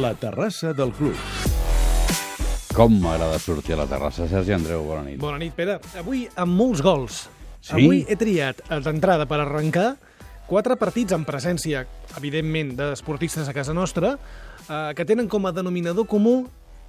La terrassa del club. Com m'agrada sortir a la terrassa. Sergi Andreu, bona nit. Bona nit, Pere. Avui amb molts gols. Sí? Avui he triat eh, d'entrada per arrencar quatre partits en presència, evidentment, d'esportistes a casa nostra, eh, que tenen com a denominador comú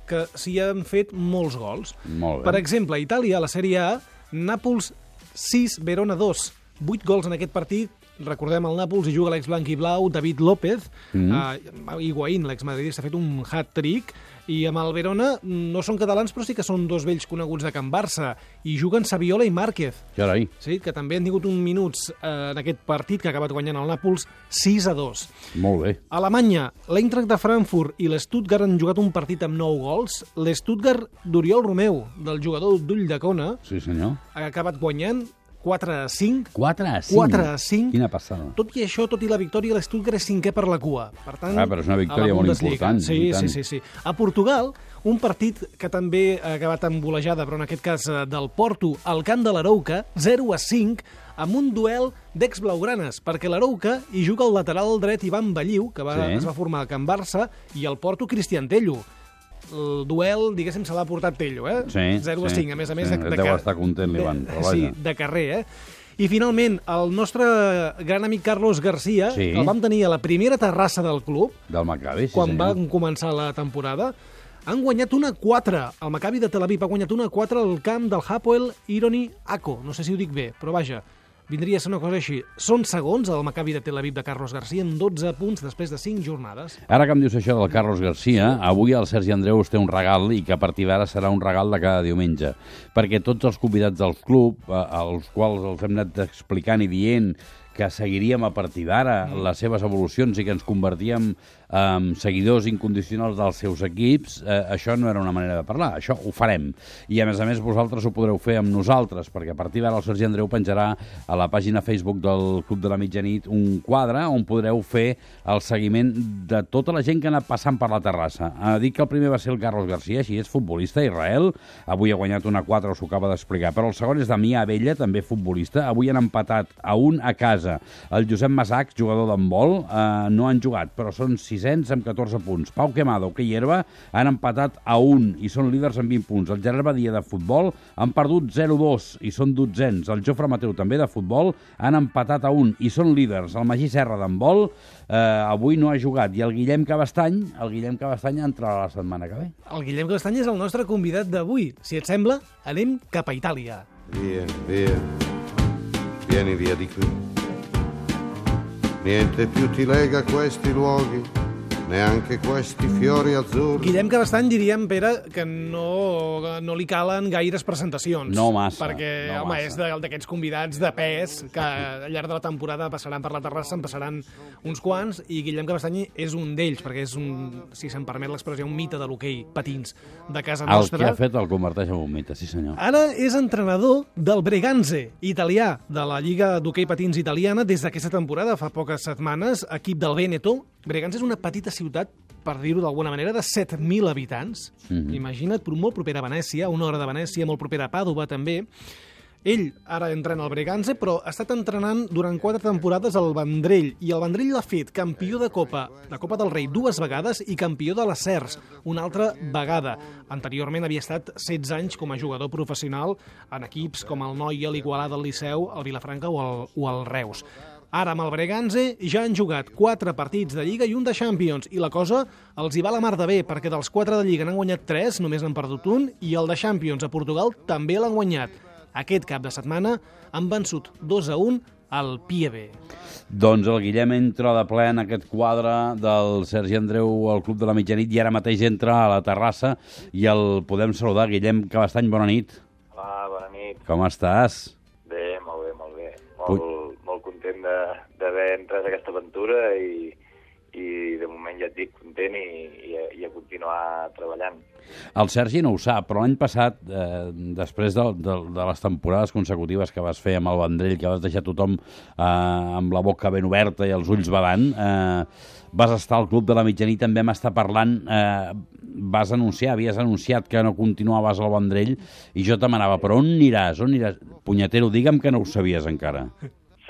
que s'hi han fet molts gols. Molt bé. Per exemple, a Itàlia, a la Sèrie A, Nàpols 6, Verona 2. 8 gols en aquest partit. Recordem, el Nàpols hi juga l'ex blanc i blau, David López. Mhm. Uh, Higuaín, l'ex-madridista, ha fet un hat-trick. I amb el Verona no són catalans, però sí que són dos vells coneguts de Can Barça. I juguen Saviola i Márquez. Carai. Sí, que també han tingut un minuts eh, en aquest partit que ha acabat guanyant el Nàpols 6 a 2. Molt bé. A Alemanya, l'Eintracht de Frankfurt i l'Stuttgart han jugat un partit amb 9 gols. L'Stuttgart d'Oriol Romeu, del jugador d'Ull de Cona, Sí, senyor. ha acabat guanyant 4 a 5. 4 a 5. 4 a 5. Quina passada. Tot i això, tot i la victòria, l'Stuttgart és cinquè per la cua. Per tant, Ah, però és una victòria molt important, Sí, sí, sí, sí. A Portugal, un partit que també ha acabat amb golejada, però en aquest cas eh, del Porto, al camp de l'Arouca, 0 a 5, amb un duel d'ex-blaugranes, perquè l'Arouca hi juga el lateral dret Ivan Balliu, que va, Sí. es va formar al Camp Barça, i el Porto Cristian Tello. El duel, diguéssim, se l'ha portat Tello, eh? Sí, 0 a sí, 5, a més a més... sí. de, de Deu estar content l'Ivan, però Sí, vaja. de carrer, eh? I finalment, el nostre gran amic Carlos Garcia, Sí. que el vam tenir a la primera terrassa del club, Del Maccabi, sí, quan senyor. va començar la temporada, han guanyat una 4. El Maccabi de Tel Aviv ha guanyat una 4 al camp del Hapoel Ironi Ako. No sé si ho dic bé, però vaja, vindria a ser una cosa així. Són segons el Maccabi de Tel Aviv de Carlos Garcia amb 12 punts després de 5 jornades. Ara que em dius això del Carlos Garcia, avui el Sergi Andreu té un regal i que a partir d'ara serà un regal de cada diumenge. Perquè tots els convidats del club, eh, als quals els hem anat explicant i dient que seguiríem a partir d'ara les seves evolucions i que ens convertíem en seguidors incondicionals dels seus equips, eh, això no era una manera de parlar, això ho farem. I a més a més vosaltres ho podreu fer amb nosaltres, perquè a partir d'ara el Sergi Andreu penjarà a la pàgina Facebook del Club de la Mitjanit un quadre on podreu fer el seguiment de tota la gent que ha anat passant per la terrassa. Eh, dic que el primer va ser el Carlos Garcia, així és futbolista Israel, avui ha guanyat una 4, us ho acaba d'explicar, però el segon és Damià Abella, també futbolista, avui han empatat a un a casa. El Josep Masac, jugador d'handbol, eh, no han jugat, però són sisens amb 14 punts. Pau Quemado, que hierba, han empatat a un i són líders amb 20 punts. El Gerard Badia de futbol han perdut 0-2 i són dotzens. El Jofre Mateu també de futbol han empatat a un i són líders. El Magí Serra d'handbol eh, avui no ha jugat i el Guillem Cabestany, el Guillem Cabestany entrarà la setmana que ve. El Guillem Castany és el nostre convidat d'avui. Si et sembla, anem cap a Itàlia. Via, via, vieni via di qui. Niente più ti lega a questi luoghi, neanche questi fiori azzurri. Guillem Cabestany diríem, Pere, que no, no li calen gaires presentacions. No massa, Perquè, no home, massa. és de- d'aquests convidats de pes que al llarg de la temporada passaran per la terrassa, en passaran uns quants, i Guillem Cabestany és un d'ells, perquè és un, si se'm permet l'expressió, un mite de l'hoquei patins de casa El nostra. que ha fet el converteix en un mite, sí senyor. Ara és entrenador del Breganze, italià, de la Lliga d'Hoquei Patins italiana, des d'aquesta temporada, fa poques setmanes, equip del Veneto. Breganze és una petita ciutat, per dir-ho d'alguna manera, de 7.000 habitants. Mhm. Imagina't, però molt propera a Venècia, una hora de Venècia, molt propera a Pàdova, també. Ell ara entrena al Breganze, però ha estat entrenant durant quatre temporades al Vendrell, i el Vendrell l'ha fet campió de Copa, de Copa del Rei dues vegades i campió de les CERS una altra vegada. Anteriorment havia estat 16 anys com a jugador professional en equips com el Noia, l'Igualada, el Liceu, el Vilafranca o el, o el Reus. Ara amb el Breganze ja han jugat quatre partits de Lliga i un de Champions, i la cosa els hi va la mar de bé, perquè dels quatre de Lliga n'han guanyat tres, només n'han perdut un, i el de Champions a Portugal també l'han guanyat. Aquest cap de setmana han vençut 2 a 1 al Pieve. Doncs el Guillem entra de ple en aquest quadre del Sergi Andreu al Club de la Mitjanit i ara mateix entra a la terrassa i el podem saludar. Guillem Cabestany, bona nit. Hola, bona nit. Com estàs? Bé, molt bé, molt bé. Molt, molt content de- entrat a aquesta aventura i, i de moment ja et dic, content i, i, a- i a continuar treballant. El Sergi no ho sap, però l'any passat, eh, després de, de, de les temporades consecutives que vas fer amb el Vendrell, que vas deixar tothom eh, amb la boca ben oberta i els ulls badant, eh, vas estar al Club de la Mitjanit, també vam estar parlant, eh, vas anunciar, havies anunciat que no continuaves al Vendrell, i jo t'amanava, però on aniràs? On aniràs? Punyetero, digue'm que no ho sabies encara.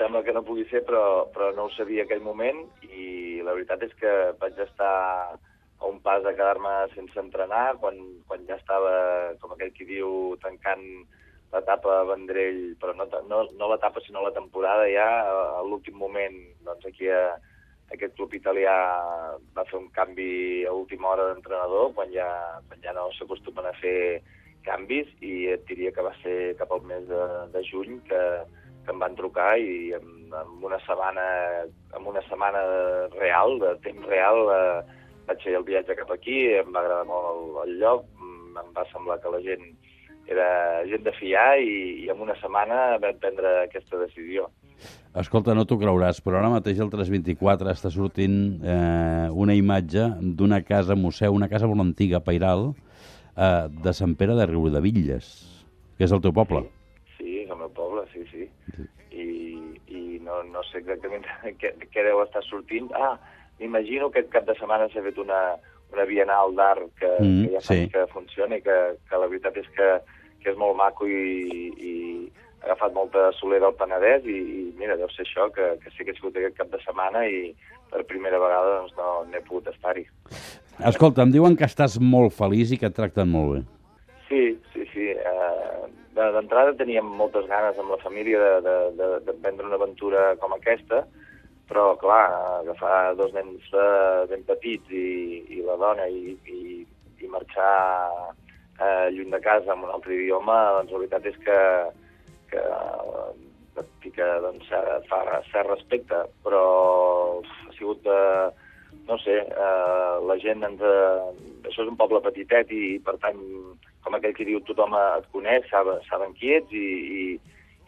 Sembla que no pugui ser, però, però no ho sabia aquell moment i la veritat és que vaig estar a un pas de quedar-me sense entrenar, quan, quan ja estava, com aquell qui diu, tancant l'etapa Vendrell, però no, no, no l'etapa sinó la temporada ja, a l'últim moment, doncs aquí a, aquest club italià va fer un canvi a última hora d'entrenador, quan, ja, quan ja no s'acostumen a fer canvis, i et diria que va ser cap al mes de, de juny que, que em van trucar i en, en una setmana en una setmana real, de temps real, eh, vaig fer el viatge cap aquí, em va agradar molt el, el lloc, em va semblar que la gent era gent de fiar i, i en una setmana vam prendre aquesta decisió. Escolta, no t'ho creuràs, però ara mateix el 324 està sortint eh, una imatge d'una casa museu, una casa molt antiga, Pairal, eh, de Sant Pere de Riudevilles, que és el teu poble. Sí, sí sí, sí. sí. I, i no, no sé exactament què, què deu estar sortint. Ah, m'imagino que aquest cap de setmana s'ha fet una, una bienal d'art que, mm, que ja fa sí. que funciona i que, que la veritat és que, que és molt maco i, i ha agafat molta soler del Penedès i, i mira, deu ser això, que, que sí que ha sigut aquest cap de setmana i per primera vegada doncs, no n'he pogut estar-hi. Escolta, em diuen que estàs molt feliç i que et tracten molt bé. Sí, D'entrada teníem moltes ganes amb la família de, de, de, de prendre una aventura com aquesta, però, clar, agafar dos nens eh, ben petits i, i la dona i, i, i marxar eh, lluny de casa amb un altre idioma, doncs la veritat és que, que et pica doncs, fa cert respecte, però ha sigut, eh, no sé, eh, la gent ens... Eh, això és un poble petitet i, per tant, com aquell que diu tothom et coneix, saben, saben qui ets i, i,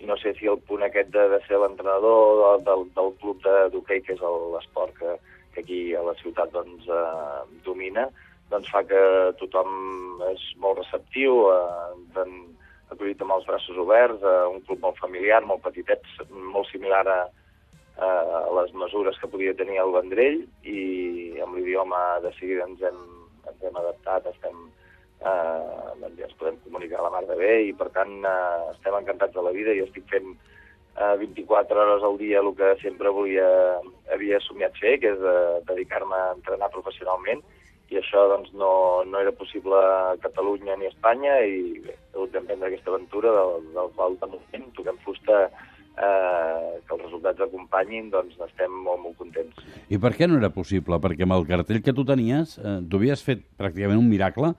i no sé si el punt aquest de, de ser l'entrenador del, del, club d'hoquei, que és l'esport que, que aquí a la ciutat doncs, eh, domina, doncs fa que tothom és molt receptiu, eh, acollit amb els braços oberts, eh, un club molt familiar, molt petitet, molt similar a, a les mesures que podia tenir el Vendrell, i amb l'idioma de seguida ens hem, ens hem adaptat, estem, eh, doncs ja ens podem comunicar a la mar de bé, i per tant eh, estem encantats de la vida. I estic fent eh, 24 hores al dia el que sempre volia, havia somiat fer, que és eh, dedicar-me a entrenar professionalment, i això doncs, no, no era possible a Catalunya ni a Espanya. I bé, he hagut d'emprendre aquesta aventura del, del qual de moment toquem fusta eh, que els resultats acompanyin, doncs estem molt, molt contents. I per què no era possible? Perquè amb el cartell que tu tenies, eh, tu havies fet pràcticament un miracle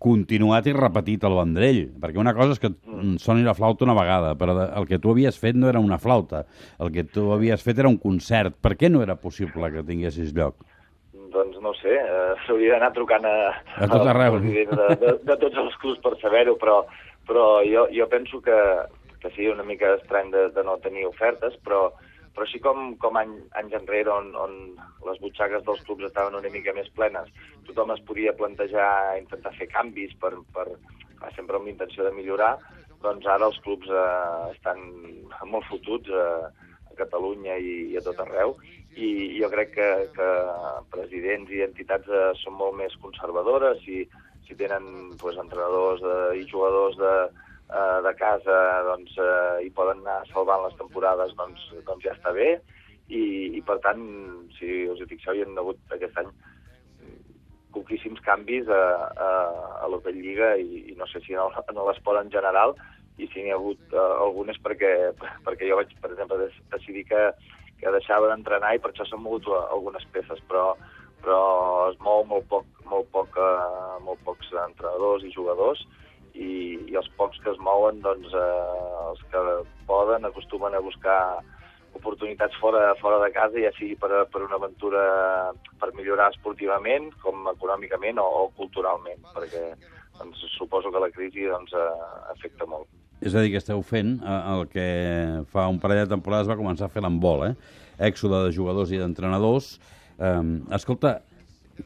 continuat i repetit al Vendrell, perquè una cosa és que mm. soni la flauta una vegada, però el que tu havies fet no era una flauta, el que tu havies fet era un concert. Per què no era possible que tinguessis lloc? doncs no sé, eh, s'hauria d'anar trucant a, a tot arreu. De, de, de tots els clubs per saber-ho, però, però jo, jo penso que, que sí, una mica estrany de, de no tenir ofertes, però, però així com, com any, anys enrere, on, on les butxaques dels clubs estaven una mica més plenes, tothom es podia plantejar intentar fer canvis per, per sempre amb l'intenció de millorar, doncs ara els clubs eh, estan molt fotuts eh, a Catalunya i, i a tot arreu, i jo crec que, que presidents i entitats eh, són molt més conservadores i si tenen pues, entrenadors eh, i jugadors de, eh, de casa doncs, eh, i poden anar salvant les temporades, doncs, doncs ja està bé. I, i per tant, si us hi fixeu, hi ha hagut aquest any poquíssims canvis a, a, a l'Open Lliga i, i no sé si en, l'esport en general i si n'hi ha hagut uh, algunes perquè, perquè jo vaig, per exemple, decidir que que deixava d'entrenar i per això s'han mogut algunes peces, però, però es mou molt poc, molt poc, eh, molt pocs entrenadors i jugadors i, i els pocs que es mouen, doncs, eh, els que poden acostumen a buscar oportunitats fora, fora de casa, ja sigui per, per una aventura per millorar esportivament, com econòmicament o, o culturalment, perquè doncs, suposo que la crisi doncs, eh, afecta molt. És a dir, que esteu fent eh, el que fa un parell de temporades va començar a fer l'embol, eh? Èxode de jugadors i d'entrenadors. Eh, escolta,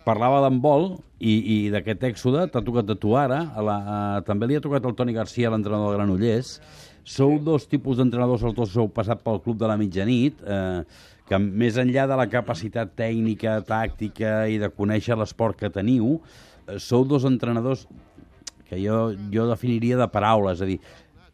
parlava d'embol i, i d'aquest èxode t'ha tocat de tu ara. A la, a, també li ha tocat el Toni Garcia, l'entrenador de Granollers. Sou dos tipus d'entrenadors, els dos sou passat pel Club de la Mitjanit, eh, que més enllà de la capacitat tècnica, tàctica i de conèixer l'esport que teniu, eh, sou dos entrenadors que jo, jo definiria de paraules, és a dir,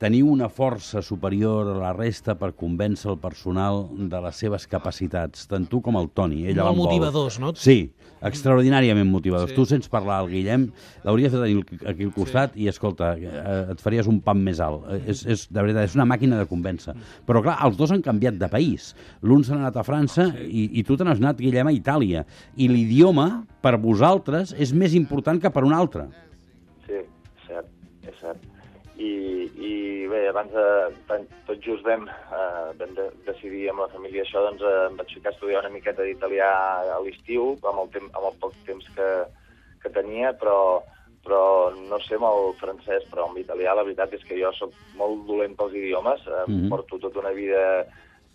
teniu una força superior a la resta per convèncer el personal de les seves capacitats, tant tu com el Toni. Ell Molt vol. motivadors, no? Sí, extraordinàriament motivadors. Sí. Tu sents parlar al Guillem, l'hauries de tenir aquí al costat i, escolta, eh, et faries un pam més alt. Eh, És, és, de veritat, és una màquina de convèncer. Però, clar, els dos han canviat de país. L'un s'ha anat a França i, i tu te n'has anat, Guillem, a Itàlia. I l'idioma, per vosaltres, és més important que per un altre. Sí, és cert, és cert. I, i bé, abans de, tan- tot just vam, eh, vam de, decidir amb la família això, doncs eh, em vaig ficar a estudiar una miqueta d'italià a l'estiu, amb, el tem amb el poc temps que, que tenia, però, però no sé amb el francès, però amb l'italià la veritat és que jo sóc molt dolent pels idiomes, eh, Mhm. porto tota una vida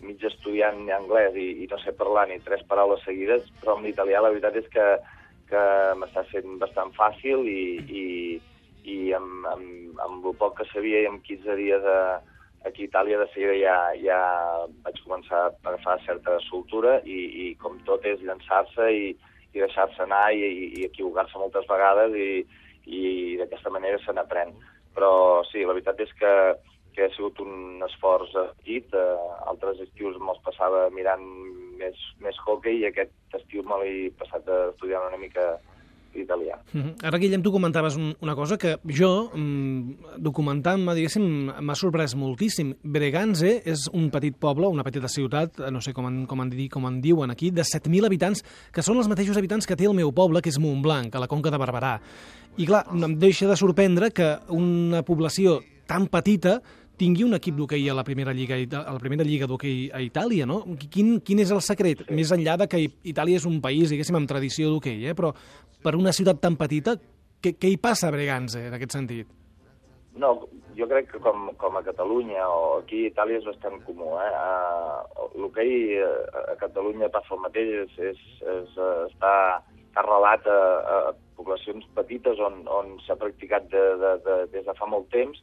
mig estudiant anglès i, i no sé parlar ni tres paraules seguides, però amb l'italià la veritat és que, que m'està sent bastant fàcil i, i, i amb, amb, amb el poc que sabia i amb 15 dies a, aquí a Itàlia de seguida ja, ja vaig començar a agafar certa soltura i, i com tot és llançar-se i, i deixar-se anar i, i, equivocar-se moltes vegades i, i d'aquesta manera se n'aprèn. Però sí, la veritat és que, que ha sigut un esforç afegit. Eh, altres estius me'ls passava mirant més, més hockey i aquest estiu me l'he passat a estudiar una mica italià. Mhm. Ara, Guillem, tu comentaves un, una cosa que jo, mm, documentant-me, diguéssim, m'ha sorprès moltíssim. Breganze és un petit poble, una petita ciutat, eh, no sé com en, com en, com en diuen aquí, de 7.000 habitants, que són els mateixos habitants que té el meu poble, que és Montblanc, a la Conca de Barberà. I clar, em deixa de sorprendre que una població tan petita tingui un equip d'hoquei a la primera lliga a la primera lliga d'hoquei a Itàlia, no? Quin, quin és el secret? Sí. Més enllà de que Itàlia és un país, diguéssim, amb tradició d'hoquei, eh? però per una ciutat tan petita, què, què hi passa a Breganze, en aquest sentit? No, jo crec que com, com a Catalunya o aquí a Itàlia és bastant comú. Eh? Uh, L'hoquei a Catalunya passa el mateix, és, és, és, està arrelat a, a poblacions petites on, on s'ha practicat de, de, de, des de fa molt temps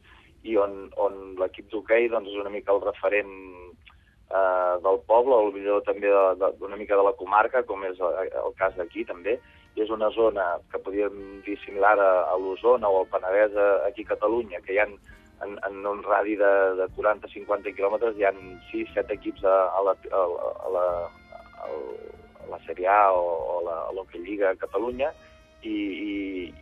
i on, on l'equip d'hoquei doncs, és una mica el referent eh, del poble, o millor també d'una mica de la comarca, com és el, el cas d'aquí també, i és una zona que podríem dir similar a, a l'Osona o al Penedès a- aquí a Catalunya, que hi ha en, en un radi de, de 40-50 quilòmetres hi ha 6-7 equips a, a, la, a, a, la, a la Sèrie A o, o la, a l'Hockey Lliga a Catalunya i, i,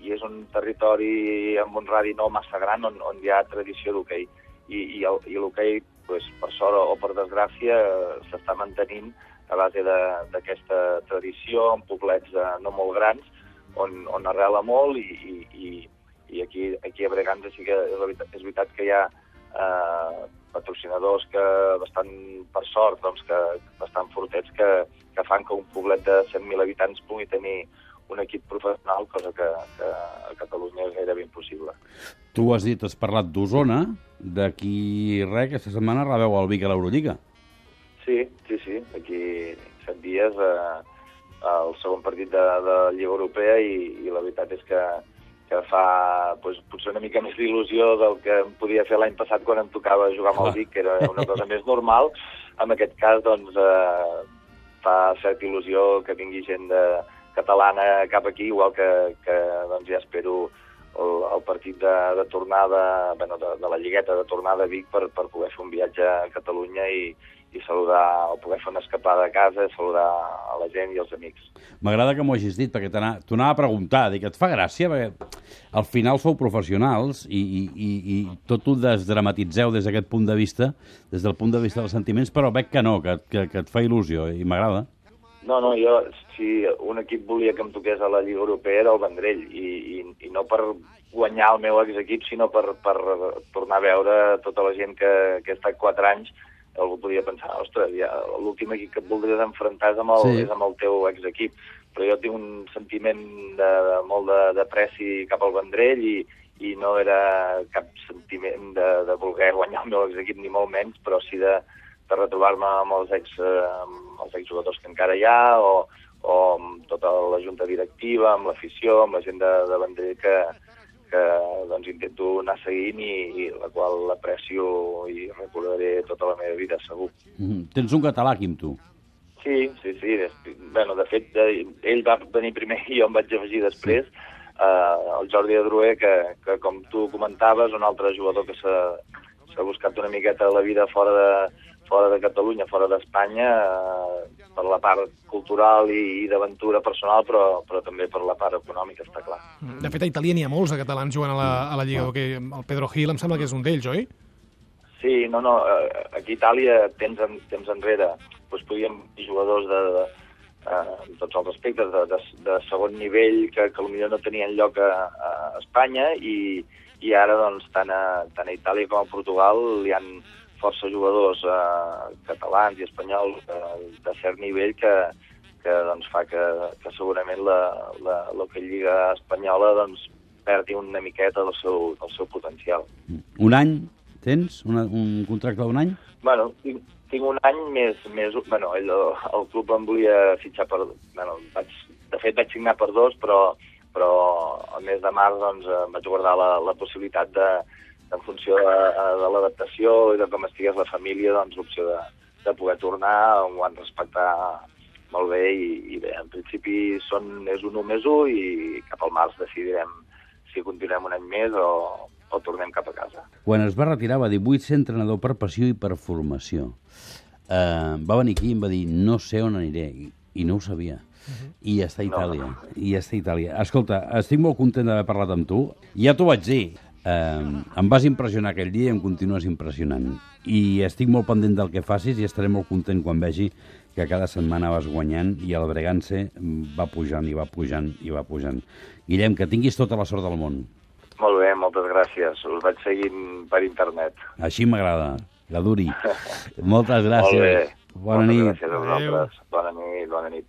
i és un territori amb un radi no massa gran on, on hi ha tradició d'hoquei. I, i, el- i l'hoquei, pues, per sort o per desgràcia, eh, s'està mantenint a base d'aquesta tradició en poblets eh, no molt grans on, on arrela molt i, i, i, i aquí, aquí a Bregança sí que és, veritat, és veritat que hi ha eh, patrocinadors que bastant, per sort, doncs, que bastant fortets que, que fan que un poblet de 100.000 habitants pugui tenir un equip professional, cosa que, que a Catalunya és gairebé impossible. Tu has dit, has parlat d'Osona, d'aquí res, aquesta setmana rebeu el Vic a l'Eurolliga. Sí, sí, sí. Aquí set dies eh, el segon partit de, de Lliga Europea i, i la veritat és que, que fa doncs, potser una mica més d'il·lusió del que em podia fer l'any passat quan em tocava jugar amb el Vic, que era una cosa més normal. En aquest cas, doncs, eh, fa certa il·lusió que vingui gent de, catalana cap aquí, igual que, que doncs, ja espero el, el partit de, de tornada, bueno, de, de la lligueta de tornada a Vic per, per poder fer un viatge a Catalunya i, i saludar, o poder fer una escapada a casa, saludar a la gent i els amics. M'agrada que m'ho hagis dit, perquè t'ho anava a preguntar. Dic, et fa gràcia? Perquè al final sou professionals i, i, i, i tot ho desdramatitzeu des d'aquest punt de vista, des del punt de vista dels sentiments, però veig que no, que, que, que et fa il·lusió i m'agrada. No, no, jo, si un equip volia que em toqués a la Lliga Europea era el Vendrell, i, i, i no per guanyar el meu exequip, sinó per, per tornar a veure tota la gent que, que ha estat quatre anys, algú podria pensar, ostres, ja, l'últim equip que et voldries enfrontar és amb el, sí. és amb el teu exequip. Però jo tinc un sentiment de, de molt de, de preci cap al Vendrell i, i no era cap sentiment de, de voler guanyar el meu exequip, ni molt menys, però sí de, de retrobar-me amb els ex, eh, amb els exjugadors que encara hi ha o, o amb tota la junta directiva, amb l'afició, amb la gent de, de Vendrell que, que doncs, intento anar seguint i, i la qual l'aprecio i recordaré tota la meva vida, segur. Mhm. Tens un català aquí amb tu. Sí, sí, sí. Bueno, de fet, ell va venir primer i jo em vaig afegir després. Eh, el Jordi Adrué, que, que com tu comentaves, un altre jugador que s'ha buscat una miqueta la vida fora de, fora de Catalunya, fora d'Espanya, eh, per la part cultural i, i d'aventura personal, però, però també per la part econòmica, està clar. De fet, a Itàlia n'hi ha molts de catalans jugant a la, a la Lliga d'Hockey. El Pedro Gil em sembla que és un d'ells, oi? Sí, no, no, eh, aquí a Itàlia, temps, en, temps enrere, doncs podíem jugadors de, de eh, en tots els aspectes, de, de, de segon nivell que, que potser no tenien lloc a, a Espanya i, i ara doncs, tant, a, tant a Itàlia com a Portugal hi han força jugadors eh, catalans i espanyols eh, de cert nivell que, que doncs, fa que, que segurament la, la, la que Lliga Espanyola doncs, perdi una miqueta del seu, del seu potencial. Un any tens? Una, un contracte d'un any? Bueno, tinc, tinc un any més... més bueno, el, el club em volia fitxar per... Bueno, vaig, de fet, vaig signar per dos, però, però el mes de març doncs, em vaig guardar la, la possibilitat de, en funció de, de l'adaptació i de com estigués la família, doncs l'opció de, de poder tornar, ho han respectar molt bé i, i bé, en principi són, és un 1 més 1 i cap al març decidirem si continuem un any més o, o tornem cap a casa. Quan es va retirar va dir vull ser entrenador per passió i per formació. Uh, va venir aquí i em va dir no sé on aniré, i, i no ho sabia. Uh -huh. I està a Itàlia, no. i està a Itàlia. Escolta, estic molt content d'haver parlat amb tu. Ja t'ho vaig dir, uh, em vas impressionar aquell dia i em continues impressionant. I estic molt pendent del que facis i estaré molt content quan vegi que cada setmana vas guanyant i el Bregança va pujant i va pujant i va pujant. Guillem, que tinguis tota la sort del món. Molt bé, moltes gràcies. Us vaig seguint per internet. Així m'agrada, la duri. moltes gràcies. Molt bé. Bona moltes nit. gràcies a vosaltres. Bona nit, bona nit.